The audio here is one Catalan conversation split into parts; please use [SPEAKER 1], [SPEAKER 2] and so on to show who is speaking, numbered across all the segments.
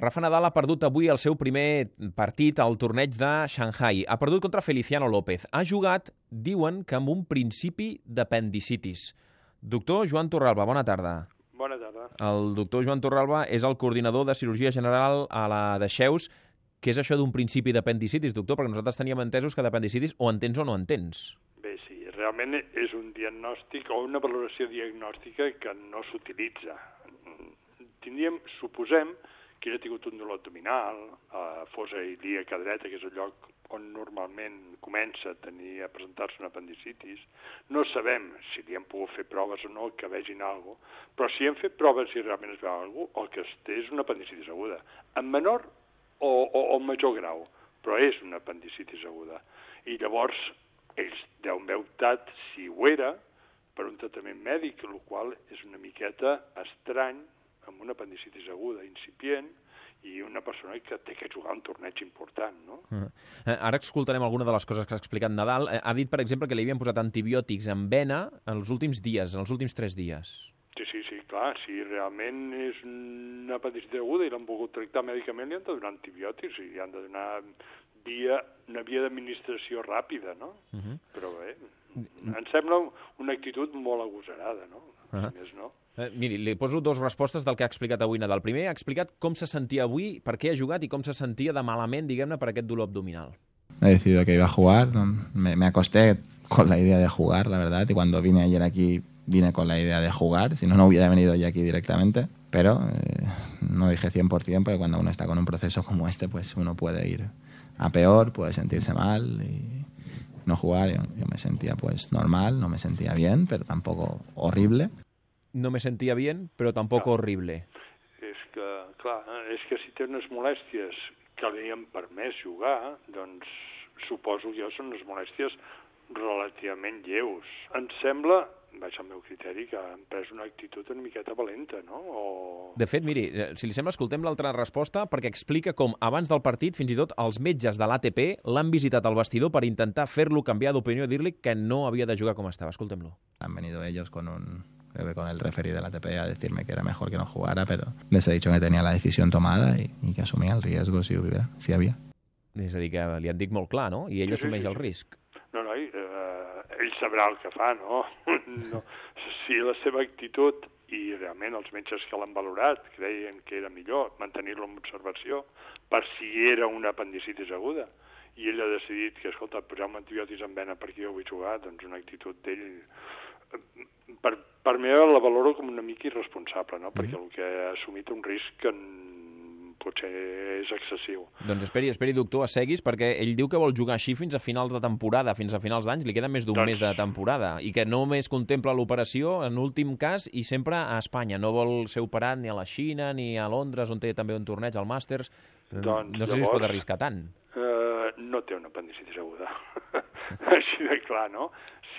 [SPEAKER 1] Rafa Nadal ha perdut avui el seu primer partit al torneig de Shanghai. Ha perdut contra Feliciano López. Ha jugat, diuen, que amb un principi d'apendicitis. Doctor Joan Torralba, bona tarda.
[SPEAKER 2] Bona tarda.
[SPEAKER 1] El doctor Joan Torralba és el coordinador de cirurgia general a la de Xeus. Què és això d'un principi d'apendicitis, doctor? Perquè nosaltres teníem entesos que d'apendicitis o entens o no entens.
[SPEAKER 2] Bé, sí, realment és un diagnòstic o una valoració diagnòstica que no s'utilitza. Tindríem, suposem, que ha tingut un dolor abdominal, a fosa ilíaca dreta, que és el lloc on normalment comença a tenir a presentar-se un apendicitis. No sabem si li han pogut fer proves o no que vegin alguna cosa, però si hem fet proves i realment es veu alguna cosa, el que es té és una apendicitis aguda, en menor o, o, o major grau, però és una apendicitis aguda. I llavors ells deuen haver optat, si ho era, per un tractament mèdic, el qual és una miqueta estrany amb una apendicitis aguda, incipient, i una persona que té que jugar un torneig important, no? Uh
[SPEAKER 1] -huh. Ara escoltarem alguna de les coses que ha explicat Nadal. Eh, ha dit, per exemple, que li havien posat antibiòtics en vena en els últims dies, en els últims tres dies.
[SPEAKER 2] Sí, sí, sí, clar. Si realment és una apendicitis aguda i l'han volgut tractar mèdicament, li han de donar antibiòtics i li han de donar via, una via d'administració ràpida, no? Uh -huh. Però bé, em sembla una actitud molt agosarada, no? Uh -huh. Si més no.
[SPEAKER 1] Eh, miri, li poso dos respostes del que ha explicat avui Nadal. Primer, ha explicat com se sentia avui, per què ha jugat i com se sentia de malament, diguem-ne, per aquest dolor abdominal.
[SPEAKER 3] He decidido que iba a jugar, me, me acosté con la idea de jugar, la verdad, y cuando vine ayer aquí vine con la idea de jugar, si no, no hubiera venido ya aquí directamente, pero eh, no dije 100% porque cuando uno está con un proceso como este, pues uno puede ir a peor, puede sentirse mal y no jugar, yo, yo me sentía pues normal, no me sentía bien, pero tampoco horrible.
[SPEAKER 1] no me sentia bien, però tampoc no. horrible.
[SPEAKER 2] És que, clar, és que si té unes molèsties que li han permès jugar, doncs suposo que jo són unes molèsties relativament lleus. Em sembla, vaig al meu criteri, que han pres una actitud una miqueta valenta, no? O...
[SPEAKER 1] De fet, miri, eh, si li sembla, escoltem l'altra resposta, perquè explica com, abans del partit, fins i tot els metges de l'ATP l'han visitat al vestidor per intentar fer-lo canviar d'opinió i dir-li que no havia de jugar com estava. Escoltem-lo.
[SPEAKER 3] Han venido ellos con un creo que con el referee de la ATP a decirme que era mejor que no jugara, pero les he dicho que tenía la decisión tomada y, y que asumía el riesgo si, hubiera, si havia.
[SPEAKER 1] És a dir, que li han dit molt clar, no? I ell sí, assumeix sí, sí. el risc.
[SPEAKER 2] Ell sabrà el que fa, no? no? Si la seva actitud i realment els metges que l'han valorat creien que era millor mantenir-lo en observació per si era una apendicitis aguda i ell ha decidit que, escolta, posar-me antibiòtics en vena perquè jo vull jugar, doncs una actitud d'ell per, per mi la valoro com una mica irresponsable, no? Mm -hmm. perquè el que ha assumit un risc que potser és excessiu.
[SPEAKER 1] Doncs esperi, esperi, doctor, seguis, perquè ell diu que vol jugar així fins a finals de temporada, fins a finals d'anys, li queda més d'un doncs... mes de temporada, i que només contempla l'operació, en últim cas, i sempre a Espanya. No vol ser operat ni a la Xina, ni a Londres, on té també un torneig, al Màsters.
[SPEAKER 2] Doncs,
[SPEAKER 1] no sé llavors, si es pot arriscar tant.
[SPEAKER 2] Uh, no té una apendicitis aguda. així de clar, no?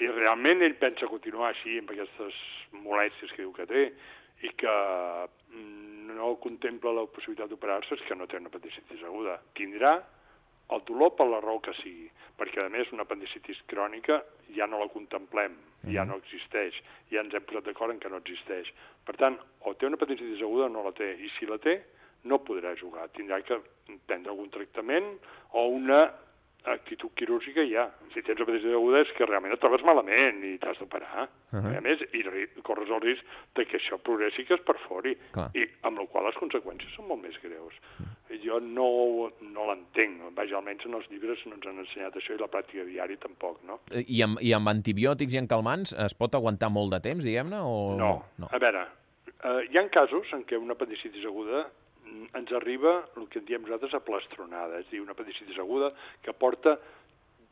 [SPEAKER 2] si realment ell pensa continuar així amb aquestes molèsties que diu que té i que no contempla la possibilitat d'operar-se és que no té una apendicitis aguda. Tindrà el dolor per la raó que sigui, perquè a més una apendicitis crònica ja no la contemplem, ja no existeix, ja ens hem posat d'acord en que no existeix. Per tant, o té una apendicitis aguda o no la té, i si la té, no podrà jugar, tindrà que prendre algun tractament o una actitud quirúrgica hi ha. Si tens hepatitis aguda és que realment et trobes malament i t'has d'operar. Uh -huh. A més, i corres el risc de que això progressi que es perfori. Clar. I amb la qual les conseqüències són molt més greus. Uh -huh. Jo no, no l'entenc. Vaja, almenys en els llibres no ens han ensenyat això i la pràctica diària tampoc, no?
[SPEAKER 1] I amb, i amb antibiòtics i en calmants es pot aguantar molt de temps, diguem-ne? O...
[SPEAKER 2] No. no. A veure, eh, hi ha casos en què una apendicitis aguda ens arriba el que en diem nosaltres aplastronada, és a dir, una apendicitis aguda que porta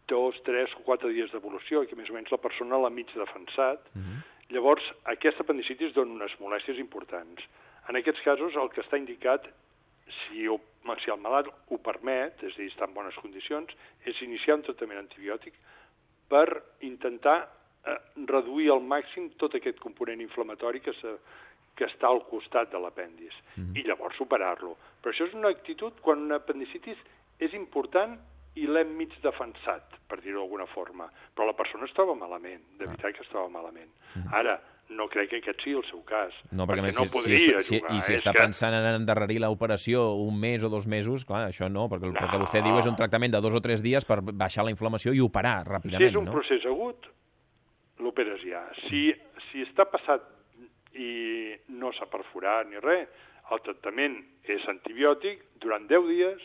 [SPEAKER 2] dos, tres o quatre dies d'evolució i que més o menys la persona l'ha mig defensat. Mhm. -huh. Llavors, aquesta apendicitis dona unes molèsties importants. En aquests casos, el que està indicat, si, ho, si el malalt ho permet, és a dir, està en bones condicions, és iniciar un tractament antibiòtic per intentar eh, reduir al màxim tot aquest component inflamatori que se, que està al costat de l'apèndix mm -hmm. i llavors superar-lo. Però això és una actitud quan una apendicitis és important i l'hem mig defensat, per dir-ho d'alguna forma. Però la persona es troba malament, de veritat que es troba malament. Mm -hmm. Ara, no crec que aquest sigui el seu cas.
[SPEAKER 1] No, perquè,
[SPEAKER 2] perquè
[SPEAKER 1] més,
[SPEAKER 2] no
[SPEAKER 1] si,
[SPEAKER 2] podria
[SPEAKER 1] si,
[SPEAKER 2] jugar.
[SPEAKER 1] I si
[SPEAKER 2] és
[SPEAKER 1] està
[SPEAKER 2] que...
[SPEAKER 1] pensant en endarrerir l'operació un mes o dos mesos, clar, això no, perquè el
[SPEAKER 2] No.
[SPEAKER 1] que vostè diu és un tractament de dos o tres dies per baixar la inflamació i operar
[SPEAKER 2] Si
[SPEAKER 1] ràpidament,
[SPEAKER 2] és un
[SPEAKER 1] no?
[SPEAKER 2] procés agut, l'operes ja. Si, si està passat i no s'ha perforat ni res, el tractament és antibiòtic durant 10 dies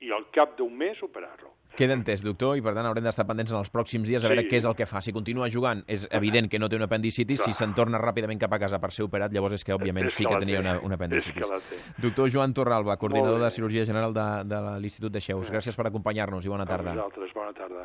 [SPEAKER 2] i al cap d'un mes operar-lo.
[SPEAKER 1] Queda entès, doctor, i per tant haurem d'estar pendents en els pròxims dies a veure
[SPEAKER 2] Sí.
[SPEAKER 1] què és el que fa. Si continua jugant, és evident que no té una apendicitis, si se'n torna ràpidament cap a casa per ser operat, llavors és que, òbviament,
[SPEAKER 2] És
[SPEAKER 1] sí
[SPEAKER 2] que
[SPEAKER 1] tenia
[SPEAKER 2] té.
[SPEAKER 1] una, una apendicitis.
[SPEAKER 2] que.
[SPEAKER 1] Doctor Joan Torralba, coordinador de cirurgia general de, de l'Institut de Xeus. Gràcies per acompanyar-nos i bona
[SPEAKER 2] A
[SPEAKER 1] tarda.
[SPEAKER 2] vosaltres, bona tarda.